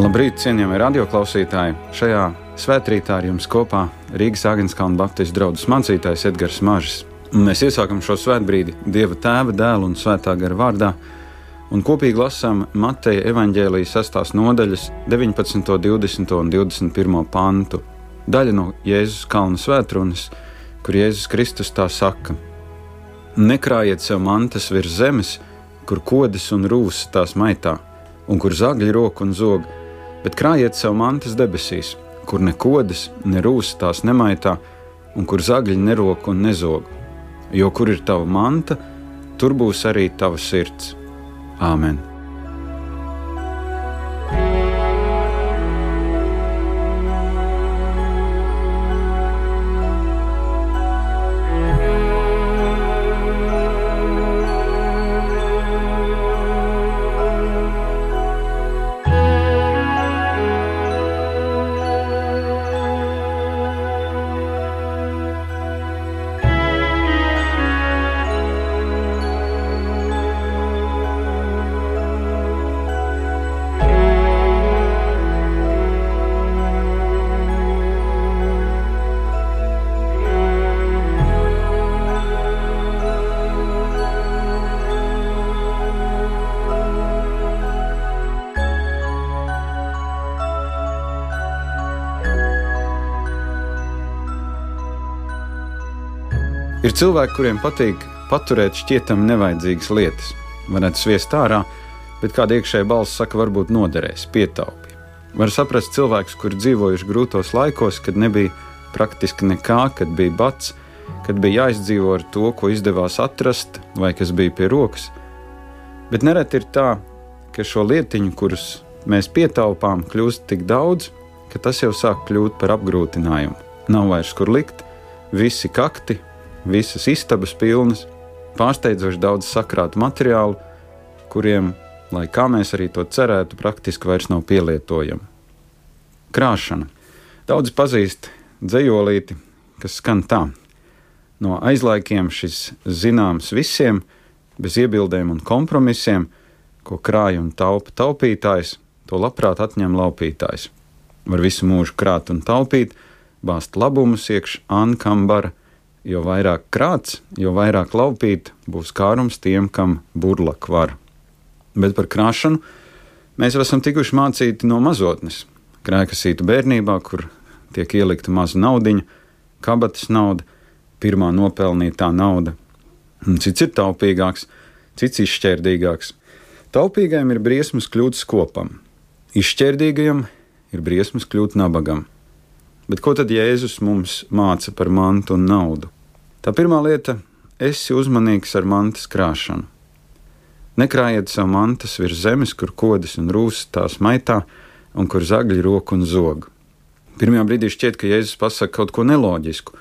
Labrīt, cienījamie radioklausītāji! Šajā svētkrītā ar jums kopā Rīgas Agenskalna Baptistu draugs mācītājs Edgars Mažs. Mēs iesākam šo svētbrīdi Dieva Tēva, Dēla un Svētā gara vārdā, un kopīgi lasām Mateja evaņģēlijas 6. nodaļas 19, 20 un 21 pantu. Daļa no Jēzus kalna svētrunas, kur Jēzus Kristus tā saka: Nekrājiet sev mantas virs zemes, kur kodas un rūsas tās maitā, un kur zagļi roku un zogi bet krājiet sev mantas debesīs, kur ne kodas, ne rūsas tās nemaitā, un kur zagļi nerok un nezog. Jo kur ir tava manta, tur būs arī tava sirds. Āmen! Ir cilvēki, kuriem patīk paturēt šķietami nevajadzīgas lietas. Varētu sviest ārā, bet kāda iekšējā balss saka, varbūt noderēs, pietaupi. Var saprast cilvēkus, kuri dzīvojuši grūtos laikos, kad nebija praktiski nekā, kad bija bats, kad bija jāizdzīvo ar to, ko izdevās atrast vai kas bija pie rokas. Bet nereti ir tā, ka šo lietiņu, kurus mēs pietaupām, kļūst tik daudz, ka tas jau sāk kļūt par apgrūtinājumu. Nav vairs kur likt, visi kakti, visas istabas pilnas, pārsteidzoši daudz sakrātu materiālu, kuriem, lai kā mēs arī to cerētu, praktiski vairs nav pielietojama. Krāšana. Daudz pazīst dzējolīti, kas skan tā. No aizlaikiem šis zināms visiem, bez iebildēm un kompromisiem, ko krāj un taupa taupītājs, to labprāt atņem laupītājs. Var visu mūžu krāt un taupīt, bāzt labumus iekš ankambara, jo vairāk krāts, jo vairāk laupīt būs kārums tiem, kam burlak var. Bet par krāšanu mēs esam tikuši mācīti no mazotnes. Krēkasīta bērnībā, kur tiek ielikta maza naudiņa, kabatas nauda, pirmā nopelnītā nauda. Un cits ir taupīgāks, cits izšķērdīgāks. Taupīgajam ir briesmas kļūt skopam, izšķērdīgajam ir briesmas kļūt nabagam. Bet ko tad Jēzus mums māca par mantu un naudu? Tā pirmā lieta - esi uzmanīgs ar mantas krāšanu. Nekrājiet savu mantas virs zemes, kur kodas un rūsas tās maitā, un kur zagļi roku un zog. Pirmajā brīdī šķiet, ka Jēzus pasaka kaut ko neloģisku.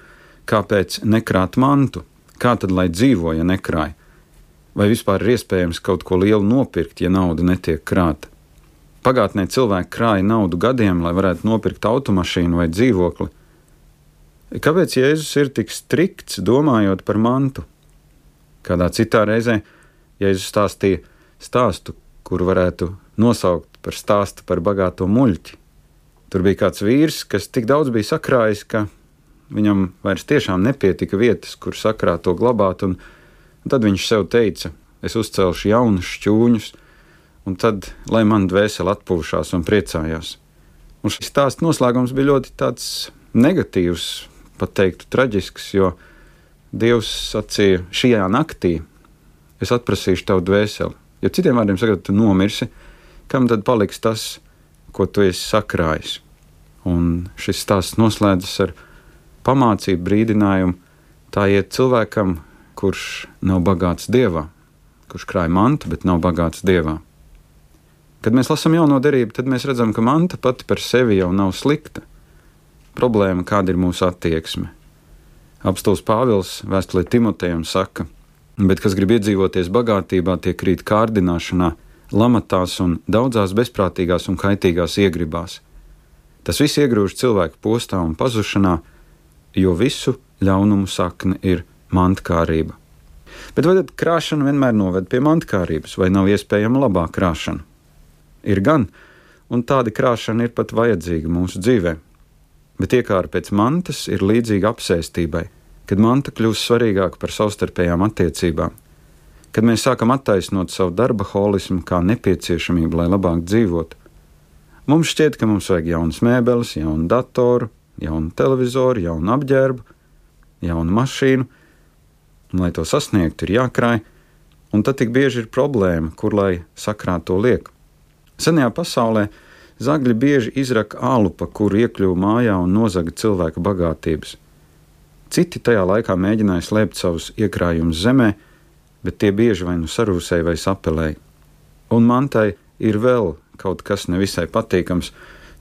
Kāpēc nekrāt mantu? Kā tad lai dzīvo, ja nekrāj? Vai vispār ir iespējams kaut ko lielu nopirkt, ja nauda netiek krāta? Pagātnē cilvēki krāja naudu gadiem, lai varētu nopirkt automašīnu vai dzīvokli. Kāpēc Jēzus ir tik strikts domājot par mantu? Kādā citā reizē Jēzus stāstīja stāstu, kuru varētu nosaukt par stāstu par bagāto muļķi. Tur bija kāds vīrs, kas tik daudz bija sakrājis, ka viņam vairs tiešām nepietika vietas, kur sakrāt to glabāt, un, tad viņš sev teica: Es uzcelšu jaunus šķūņus, un tad, lai man dvēsele atpūšās un priecājās. Un šis stāsts noslēgums bija ļoti negatīvs, pat teiktu, traģisks, jo Dievs sacīja, šajā naktī es atprasīšu tavu dvēseli. Jo citiem vārdiem sakot, tu nomirsi, kam tad paliks tas, ko tu esi sakrājis? Un šis stāsts noslēdzas ar pamācību, brīdinājumu. Tā iet cilvēkam, kurš nav bagāts dievā, kurš krāj mantu, bet nav bagāts dievā. Kad mēs lasām jauno derību, tad mēs redzam, ka manta pati par sevi jau nav slikta. Problēma, kāda ir mūsu attieksme. Apstults Pāvils vēstulē Timotejam saka, bet kas grib iedzīvoties bagātībā, tie krīt kārdināšanā, lamatās un daudzās bezprātīgās un kaitīgās iegribās. Tas viss iegrūž cilvēku postā un pazušanā, jo visu ļaunumu sakne ir mantkārība. Bet vai tad krāšana vienmēr noved pie mantkārības, vai nav iespējama labā krāšana? Ir gan, un tāda krāšana ir pat vajadzīga mūsu dzīvē. Bet iekāra pēc mantas ir līdzīga apsēstībai, kad manta kļūst svarīgāka par savstarpējām attiecībām, kad mēs sākam attaisnot savu darba holismu kā nepieciešamību, lai labāk dzīvotu. Mums šķiet, ka mums vajag jaunas mēbeles, jaunu datoru, jaunu televizoru, jaunu apģērbu, jaunu mašīnu, un, lai to sasniegtu, ir jākrāj, un tad tik bieži ir problēma, kur lai sakrāt to lieku. Senajā pasaulē zagļi bieži izraka ālu, pa kuru iekļuva mājā un nozaga cilvēka bagātības. Citi tajā laikā mēģināja slēpt savus iekrājumus zemē, bet tie bieži vai nu sarūsēja vai sapelēja. Un mantai ir vēl kaut kas nevisai patīkams,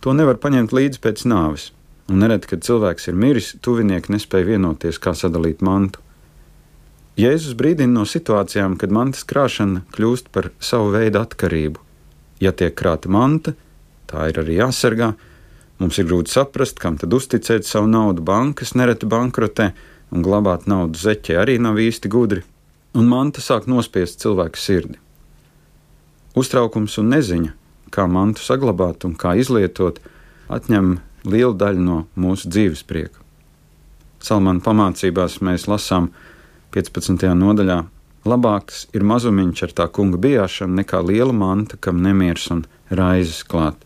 to nevar paņemt līdzi pēc nāves. Un nereti, kad cilvēks ir miris, tuvinieki nespēja vienoties, kā sadalīt mantu. Jēzus brīdina no situācijām, kad mantas krāšana kļūst par savu veidu atkarību. Ja tiek krāta manta, tā ir arī jāsargā. Mums ir grūti saprast, kam tad uzticēt savu naudu. Bankas nereti bankrotē, un glabāt naudu zeķē arī nav īsti gudri, un manta sāk nospiest cilvēku sirdi. Uztraukums un neziņa, kā mantu saglabāt un kā izlietot, atņem lielu daļu no mūsu dzīves prieka. Salmāna pamācībās mēs lasām 15. nodaļā: Labāks ir mazumiņš ar tā kunga bijāšanu nekā liela manta, kam nemiers un raizes klāt.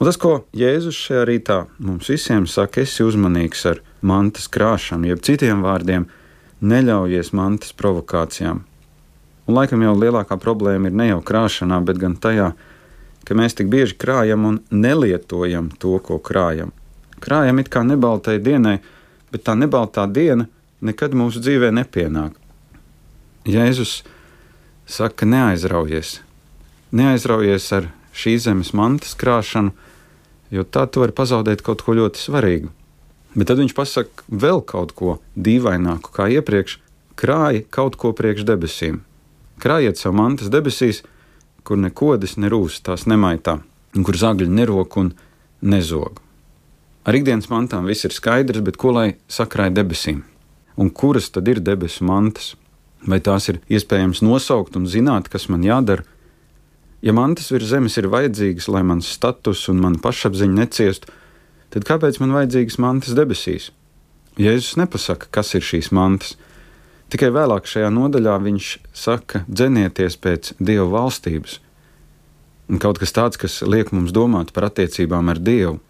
Un tas, ko Jēzus šajā rītā mums visiem saka, esi uzmanīgs ar mantas krāšanu, jeb citiem vārdiem, neļaujies mantas provokācijām. Un laikam jau lielākā problēma ir ne jau krāšanā, bet gan tajā, ka mēs tik bieži krājam un nelietojam to, ko krājam. Krājam it kā nebaltai dienai, bet tā nebaltā diena nekad mūsu dzīvē nepienāk. Jēzus saka, neaizraujies, neaizraujies ar šīs zemes mantas krāšanu, jo tā tu vari pazaudēt kaut ko ļoti svarīgu. Bet tad viņš pasaka vēl kaut ko dīvaināku kā iepriekš, krāja kaut ko priekš debesīm. Krājiet savu mantas debesīs, kur ne kodas, ne rūsas tās nemaitā, un kur zagļi nerok un nezog. Ar ikdienas mantām viss ir skaidrs, bet ko lai sakrāja debesīm? Un kuras tad ir debesu mantas? Vai tās ir iespējams nosaukt un zināt, kas man jādara? Ja mantas virs zemes ir vajadzīgas, lai mans status un mana pašapziņa neciestu, tad kāpēc man vajadzīgas mantas debesīs? Jēzus nepasaka, kas ir šīs mantas, Tikai vēlāk šajā nodaļā viņš saka, dzenieties pēc Dieva valstības. Un kaut kas tāds, kas liek mums domāt par attiecībām ar Dievu.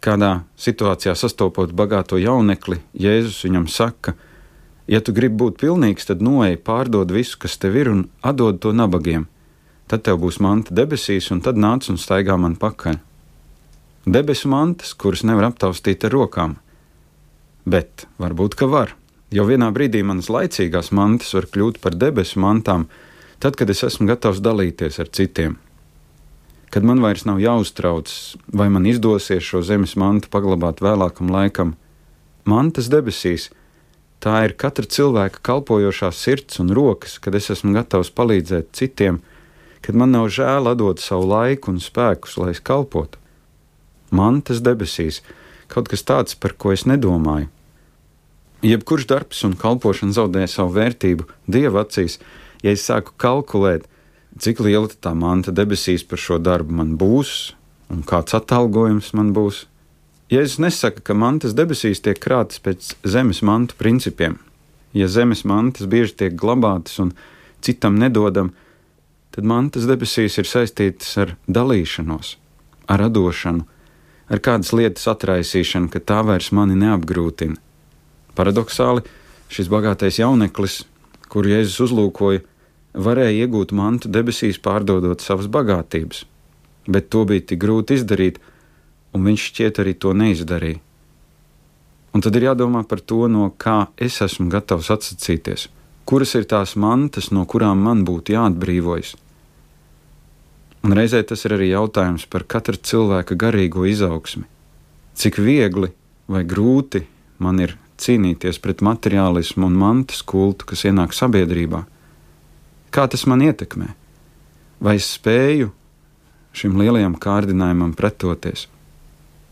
Kādā situācijā sastopot bagāto jaunekli, Jēzus viņam saka, ja tu gribi būt pilnīgs, tad noej, pārdod visu, kas tev ir, un atdod to nabagiem. Tad tev būs manta debesīs, un tad nāc un staigā man pakaļ. Debesu mantas, kuras nevar aptaustīt ar rokām, bet varbūt ka var. Jau vienā brīdī manas laicīgās mantas var kļūt par debesu mantām, tad, kad es esmu gatavs dalīties ar citiem. Kad man vairs nav jāuztrauc, vai man izdosies šo zemes mantu paglabāt vēlākam laikam, mantas debesīs tā ir katra cilvēka kalpojošā sirds un rokas, kad es esmu gatavs palīdzēt citiem, kad man nav žēl atdot savu laiku un spēkus, lai es kalpotu. Mantas debesīs kaut kas tāds, par ko es nedomāju Jebkurš darbs un kalpošana zaudē savu vērtību Dieva acīs, ja es sāku kalkulēt, cik liela tā manta debesīs par šo darbu man būs un kāds atalgojums man būs. Jēzus nesaka, ka mantas debesīs tiek krātas pēc zemes mantu principiem. Ja zemes mantas bieži tiek glabātas un citam nedodam, tad mantas debesīs ir saistītas ar dalīšanos, ar radošanu, ar kādas lietas atraisīšanu, ka tā vairs mani neapgrūtina. Paradoxāli, šis bagātais jauneklis, kuru Jēzus uzlūkoja, varēja iegūt mantu debesīs, pārdodot savas bagātības, bet to bija tik grūti izdarīt, un viņš šķiet arī to neizdarīja. Un tad ir jādomā par to, no kā es esmu gatavs atsacīties, kuras ir tās mantas, no kurām man būtu jāatbrīvojas. Un reizē tas ir arī jautājums par katra cilvēka garīgo izaugsmi. Cik viegli vai grūti man ir cīnīties pret materiālismu un mantas kultu, kas ienāk sabiedrībā. Kā tas man ietekmē? Vai es spēju šim lielajam kārdinājumam pretoties?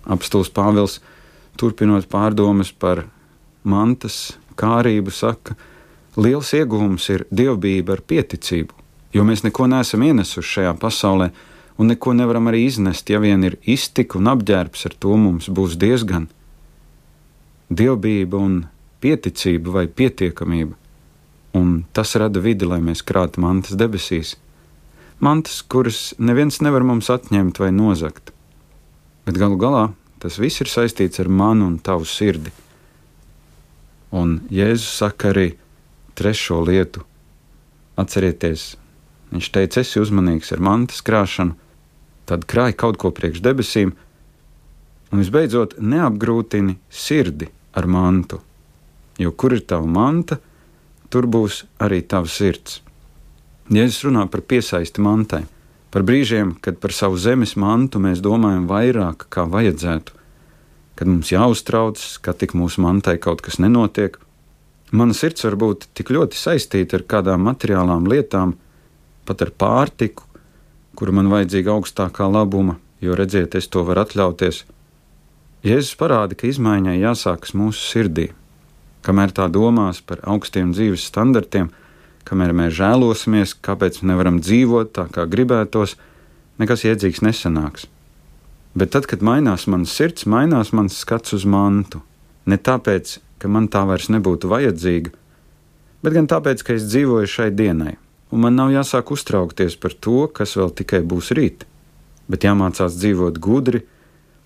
Apstults Pāvils, turpinot pārdomas par mantas kārību, saka, liels ieguvums ir dievbijība ar pieticību, jo mēs neko neesam ienesuši šajā pasaulē, un neko nevaram arī iznest, ja vien ir iztika un apģērbs, ar to mums būs diezgan. Dievbijība un pieticība vai pietiekamība, un tas rada vidi, lai mēs krātu mantas debesīs. Mantas, kuras neviens nevar mums atņemt vai nozagt. Bet galu galā tas viss ir saistīts ar manu un tavu sirdi. Un Jēzus saka arī trešo lietu. Atcerieties, viņš teica, esi uzmanīgs ar mantas krāšanu, tad krāj kaut ko priekš debesīm, un visbeidzot neapgrūtini sirdi ar mantu. Jo kur ir tava manta, tur būs arī tava sirds. Jēzus runā par piesaisti mantai, par brīžiem, kad par savu zemes mantu mēs domājam vairāk, kā vajadzētu, kad mums jāuztraucas, ka tik mūsu mantai kaut kas nenotiek. Mana sirds var būt tik ļoti saistīta ar kādām materiālām lietām, pat ar pārtiku, kuru man vajadzīga augstākā labuma, jo redziet, es to varu atļauties. Jēzus parāda, ka izmaiņai jāsākas mūsu sirdī. Kamēr tā domās par augstiem dzīves standartiem, kamēr mēs žēlosimies, kāpēc nevaram dzīvot tā, kā gribētos, nekas iedzīgs nesanāks. Bet tad, kad mainās mans sirds, mainās mans skats uz mantu. Ne tāpēc, ka man tā vairs nebūtu vajadzīga, bet gan tāpēc, ka es dzīvoju šai dienai, un man nav jāsāk uztraukties par to, kas vēl tikai būs rīt, bet jāmācās dzīvot gudri,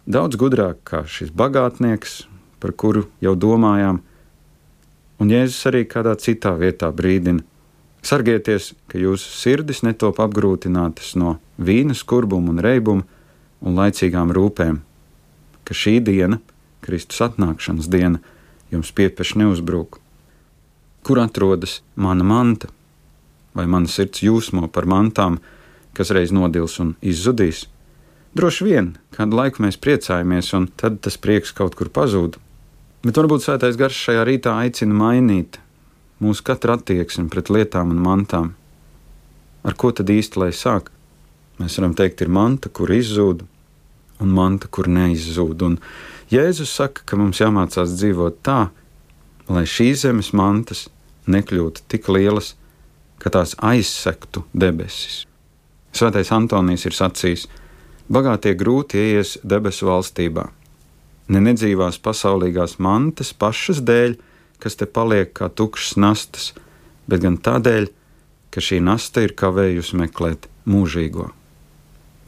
daudz gudrāk kā šis bagātnieks, par kuru jau domājām, un Jēzus arī kādā citā vietā brīdina: Sargieties, ka jūsu sirdis netop apgrūtinātas no vīna skurbuma un reibuma, un laicīgām rūpēm, ka šī diena, Kristus atnākšanas diena, jums piepieši neuzbrūk. Kur atrodas mana manta? Vai mana sirds jūsmo par mantām, kas reiz nodils un izzudīs? Droši vien, kādu laiku mēs priecājamies, un tad tas prieks kaut kur pazūd. Bet varbūt svētais garš šajā rītā aicina mainīt mūsu katra attieksmi pret lietām un mantām. Ar ko tad īsti lai sāk? Mēs varam teikt, ir manta, kur izzūd, un manta, kur neizzūd. Un Jēzus saka, ka mums jāmācās dzīvot tā, lai šīs zemes mantas nekļūtu tik lielas, ka tās aizsektu debesis. Svētais Antonijs ir sacījis: Bagātie grūti ieies debesu valstībā. Ne nedzīvās pasaulīgās mantas pašas dēļ, kas te paliek kā tukšas nastas, bet gan tādēļ, ka šī nasta ir kavējusi meklēt mūžīgo.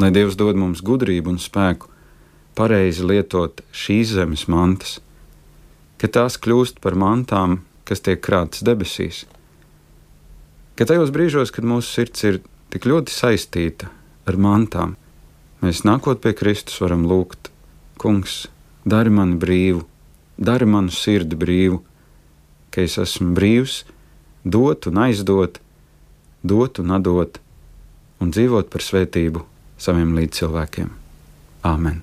Lai Dievs dod mums gudrību un spēku pareizi lietot šīs zemes mantas, ka tās kļūst par mantām, kas tiek krātas debesīs. Ka tajos brīžos, kad mūsu sirds ir tik ļoti saistīta ar mantām, mēs nākot pie Kristus varam lūgt: Kungs, dari mani brīvu, dari manu sirdi brīvu, ka es esmu brīvs, dot un aizdot, dot un atdot un dzīvot par svētību saviem līdzcilvēkiem. Āmen!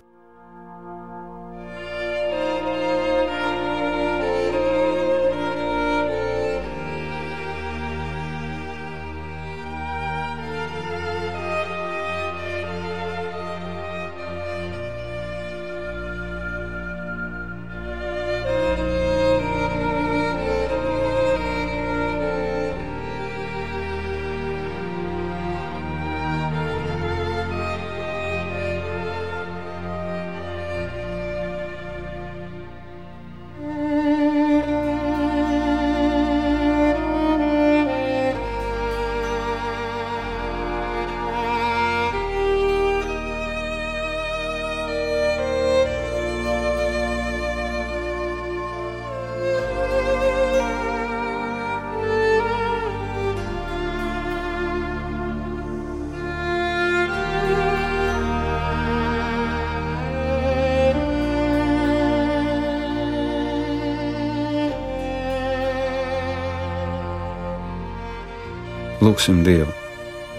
Lūksim Dievu!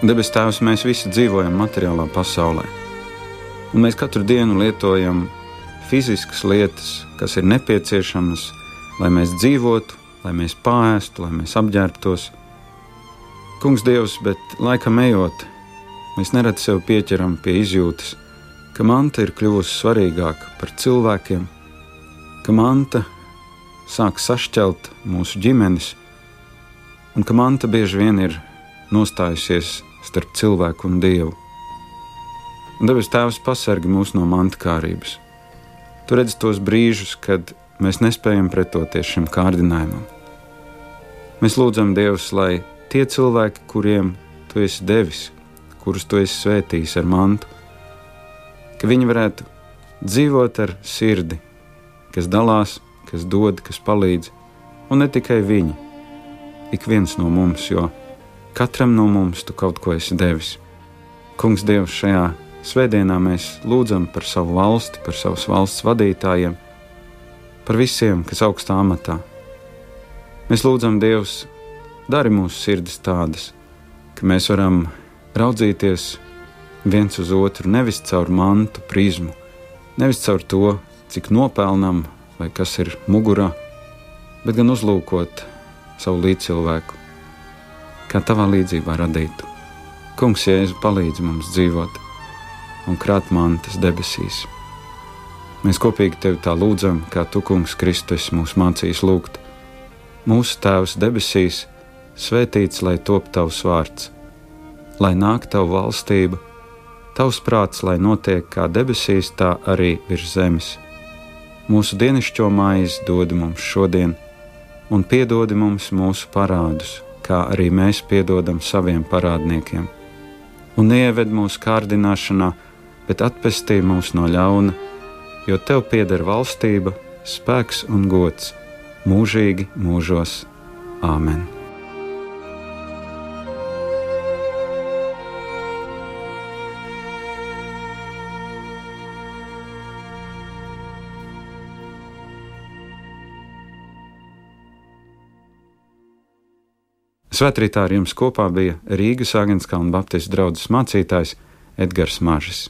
Debes Tēvs, mēs visi dzīvojam materiālā pasaulē, un mēs katru dienu lietojam fiziskas lietas, kas ir nepieciešamas, lai mēs dzīvotu, lai mēs pāristu, lai mēs apģērbtos. Kungs, Dievs, bet laikam ejot, mēs nereti sev pieķeram pie izjūtas, ka manta ir kļuvusi svarīgāka par cilvēkiem, ka manta sāk sašķelt mūsu ģimenes, un ka manta bieži vien ir nostājusies starp cilvēku un dievu. Debes Tēvs pasargi mūs no mantakārības. Tu redzi tos brīžus, kad mēs nespējam pretoties šim kārdinājumam. Mēs lūdzam Dievs, lai tie cilvēki, kuriem Tu esi devis, kurus Tu esi svētījis ar mantu, ka viņi varētu dzīvot ar sirdi, kas dalās, kas dod, kas palīdz, un ne tikai viņi, ik viens no mums, jo katram no mums Tu kaut ko esi devis. Kungs, Dievs, šajā svētdienā mēs lūdzam par savu valsti, par savas valsts vadītājiem, par visiem, kas augstā amatā. Mēs lūdzam Dievs, dari mūsu sirdis tādas, ka mēs varam raudzīties viens uz otru nevis caur mantu prizmu, nevis caur to, cik nopelnam vai kas ir mugurā, bet gan uzlūkot savu līdzcilvēku, kā tavā līdzībā radītu. Kungs, Jēzu, palīdz mums dzīvot un krāt mantas debesīs. Mēs kopīgi tevi tā lūdzam, kā tu, Kungs, Kristus, mūs mācīs lūgt. Mūsu Tēvs debesīs, svētīts lai top tavs vārds, lai nāk tava valstība, tavs prāts, lai notiek kā debesīs, tā arī virs zemes. Mūsu dienascho maizi dod mums šodien, un piedodi mums mūsu parādus, kā arī mēs piedodam saviem parādniekiem. Un neieved mūsu kārdināšanā, bet atpestī mūs no ļauna, jo tev pieder valstība, spēks un gods mūžīgi mūžos. Āmen! Svētrītā ar jums kopā bija Rīgas Agenskalna Baptistu draugs mācītājs Edgars Mažis.